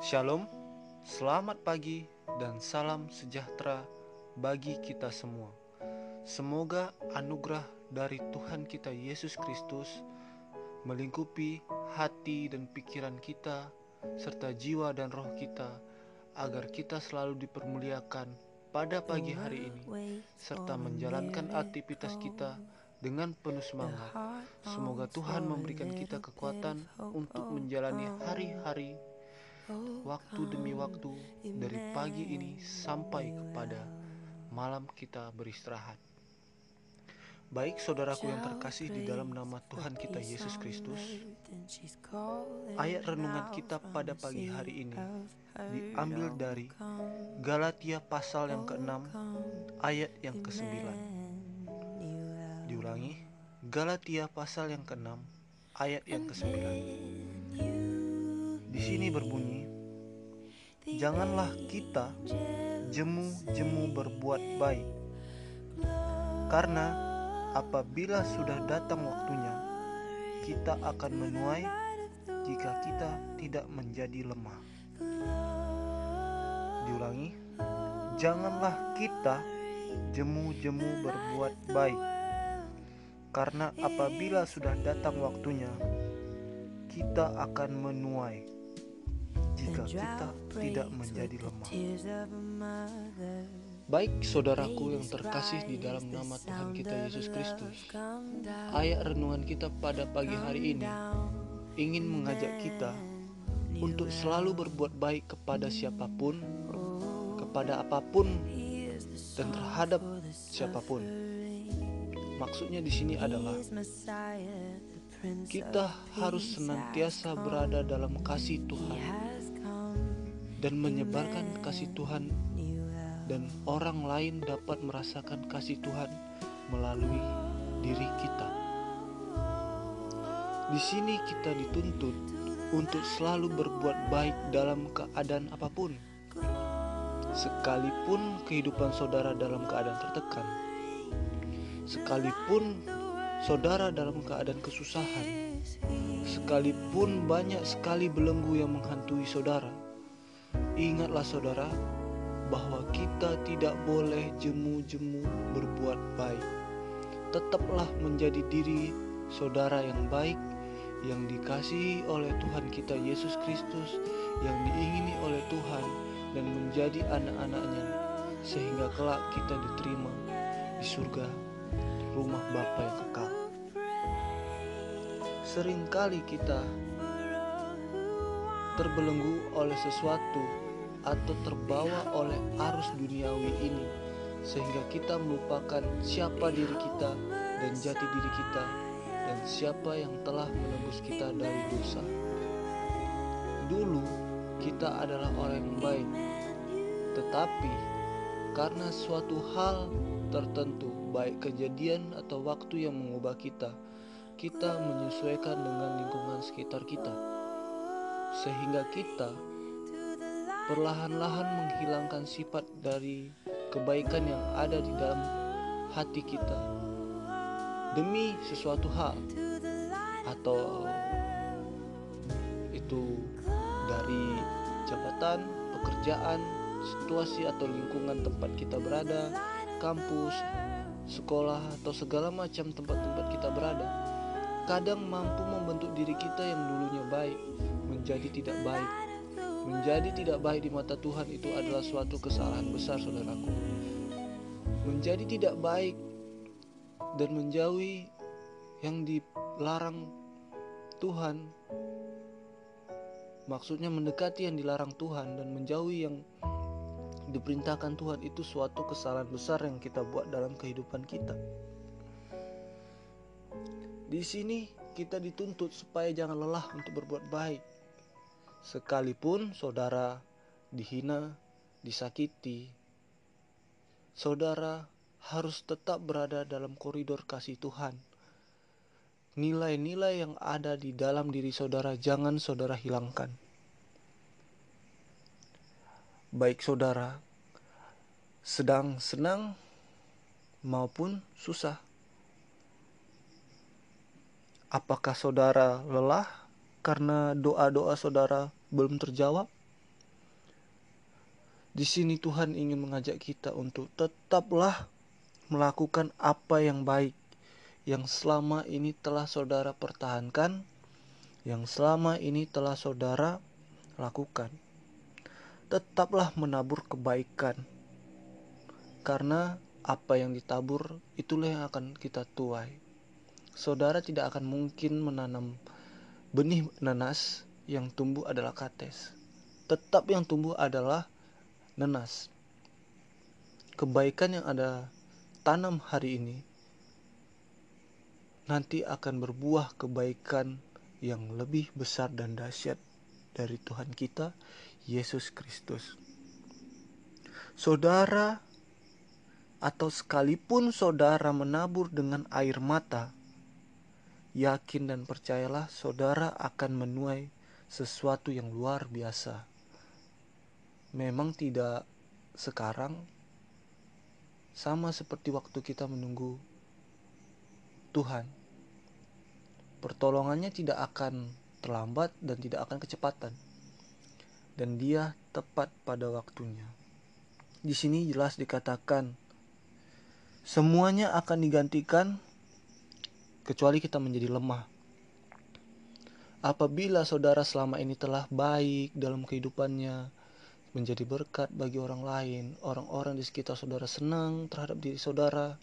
Shalom, selamat pagi, dan salam sejahtera bagi kita semua. Semoga anugerah dari Tuhan kita Yesus Kristus melingkupi hati dan pikiran kita, serta jiwa dan roh kita, agar kita selalu dipermuliakan pada pagi hari ini, serta menjalankan aktivitas kita dengan penuh semangat. Semoga Tuhan memberikan kita kekuatan untuk menjalani hari-hari, waktu demi waktu, dari pagi ini sampai kepada malam kita beristirahat. Baik saudaraku yang terkasih di dalam nama Tuhan kita Yesus Kristus, ayat renungan kita pada pagi hari ini diambil dari Galatia pasal yang ke-6 ayat yang ke-9. Diulangi, Galatia pasal yang ke-6 ayat yang ke-9. Di sini berbunyi, Janganlah kita jemu-jemu berbuat baik, karena apabila sudah datang waktunya, kita akan menuai jika kita tidak menjadi lemah. Diulangi, janganlah kita jemu-jemu berbuat baik, karena apabila sudah datang waktunya, kita akan menuai jika kita tidak menjadi lemah. Baik saudaraku yang terkasih di dalam nama Tuhan kita Yesus Kristus. Ayat renungan kita pada pagi hari ini Ingin mengajak kita Untuk selalu berbuat baik kepada siapa pun Kepada apa pun Dan terhadap siapa pun. Maksudnya di sini adalah Kita harus senantiasa berada dalam kasih Tuhan Dan menyebarkan kasih Tuhan dan orang lain dapat merasakan kasih Tuhan melalui diri kita. Di sini kita dituntut untuk selalu berbuat baik dalam keadaan apa pun. Sekalipun kehidupan saudara dalam keadaan tertekan, sekalipun saudara dalam keadaan kesusahan, sekalipun banyak sekali belenggu yang menghantui saudara, ingatlah saudara bahwa kita tidak boleh jemu-jemu berbuat baik. Tetaplah menjadi diri saudara yang baik yang dikasihi oleh Tuhan kita Yesus Kristus yang diingini oleh Tuhan dan menjadi anak-anaknya sehingga kelak kita diterima di surga rumah Bapa yang kekal. Seringkali kita terbelenggu oleh sesuatu atau terbawa oleh arus duniawi ini sehingga kita melupakan siapa diri kita dan jati diri kita dan siapa yang telah menebus kita dari dosa. Dulu kita adalah orang yang baik, tetapi karena suatu hal tertentu, baik kejadian atau waktu yang mengubah kita, kita menyesuaikan dengan lingkungan sekitar kita, sehingga kita perlahan-lahan menghilangkan sifat dari kebaikan yang ada di dalam hati kita demi sesuatu hal atau itu dari jabatan, pekerjaan, situasi atau lingkungan tempat kita berada, kampus, sekolah atau segala macam tempat-tempat kita berada. Kadang mampu membentuk diri kita yang dulunya baik menjadi tidak baik Menjadi tidak baik di mata Tuhan itu adalah suatu kesalahan besar, saudaraku. Menjadi tidak baik dan menjauhi yang dilarang Tuhan, maksudnya mendekati yang dilarang Tuhan dan menjauhi yang diperintahkan Tuhan itu suatu kesalahan besar yang kita buat dalam kehidupan kita. Di sini kita dituntut supaya jangan lelah untuk berbuat baik Sekalipun saudara dihina, disakiti, saudara harus tetap berada dalam koridor kasih Tuhan. Nilai-nilai yang ada di dalam diri saudara jangan saudara hilangkan. Baik saudara sedang senang maupun susah. Apakah saudara lelah karena doa-doa saudara belum terjawab? Di sini Tuhan ingin mengajak kita untuk tetaplah melakukan apa yang baik yang selama ini telah saudara pertahankan, yang selama ini telah saudara lakukan. Tetaplah menabur kebaikan, karena apa yang ditabur itulah yang akan kita tuai. Saudara tidak akan mungkin menanam benih nanas yang tumbuh adalah kates. Tetap yang tumbuh adalah nenas. Kebaikan yang ada tanam hari ini nanti akan berbuah kebaikan yang lebih besar dan dahsyat dari Tuhan kita, Yesus Kristus. Saudara, atau sekalipun saudara menabur dengan air mata, yakin dan percayalah saudara akan menuai sesuatu yang luar biasa memang tidak sekarang sama seperti waktu kita menunggu Tuhan. Pertolongannya tidak akan terlambat dan tidak akan kecepatan. Dan dia tepat pada waktunya. Di sini jelas dikatakan semuanya akan digantikan kecuali kita menjadi lemah. Apabila saudara selama ini telah baik dalam kehidupannya, menjadi berkat bagi orang lain. Orang-orang di sekitar saudara senang terhadap diri saudara.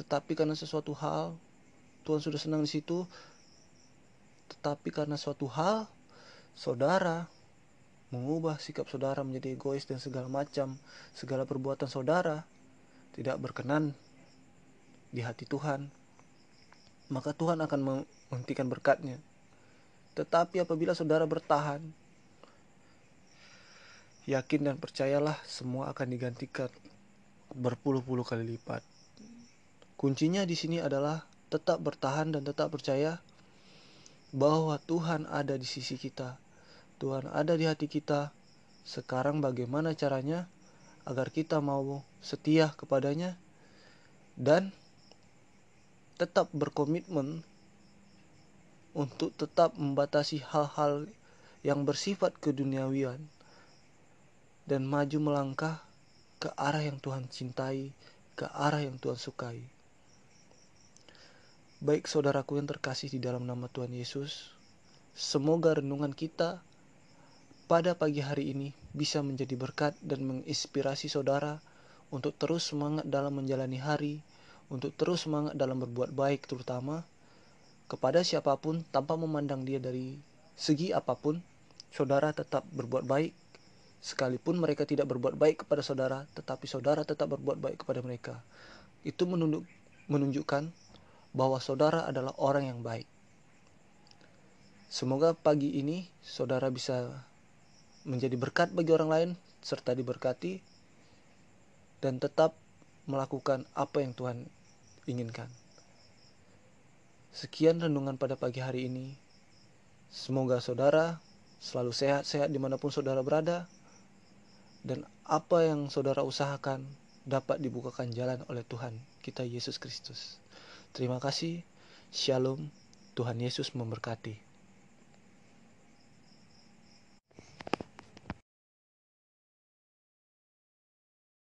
Tetapi karena sesuatu hal, Tuhan sudah senang di situ. Tetapi karena suatu hal, saudara mengubah sikap saudara menjadi egois dan segala macam, segala perbuatan saudara tidak berkenan di hati Tuhan. Maka Tuhan akan menghentikan berkatnya. Tetapi apabila saudara bertahan, Yakin dan percayalah semua akan digantikan berpuluh-puluh kali lipat. Kuncinya di sini adalah tetap bertahan dan tetap percaya bahwa Tuhan ada di sisi kita. Tuhan ada di hati kita. Sekarang bagaimana caranya agar kita mau setia kepadanya dan tetap berkomitmen untuk tetap membatasi hal-hal yang bersifat keduniawian dan maju melangkah ke arah yang Tuhan cintai, ke arah yang Tuhan sukai. Baik saudaraku yang terkasih di dalam nama Tuhan Yesus, semoga renungan kita pada pagi hari ini bisa menjadi berkat dan menginspirasi saudara untuk terus semangat dalam menjalani hari, untuk terus semangat dalam berbuat baik terutama kepada siapa pun tanpa memandang dia dari segi apa pun, saudara tetap berbuat baik Sekalipun mereka tidak berbuat baik kepada saudara, tetapi saudara tetap berbuat baik kepada mereka. Itu menunjukkan bahwa saudara adalah orang yang baik. Semoga pagi ini saudara bisa menjadi berkat bagi orang lain serta diberkati dan tetap melakukan apa yang Tuhan inginkan. Sekian renungan pada pagi hari ini. Semoga saudara selalu sehat-sehat di mana pun saudara berada dan apa yang saudara usahakan dapat dibukakan jalan oleh Tuhan kita Yesus Kristus. Terima kasih. Shalom. Tuhan Yesus memberkati.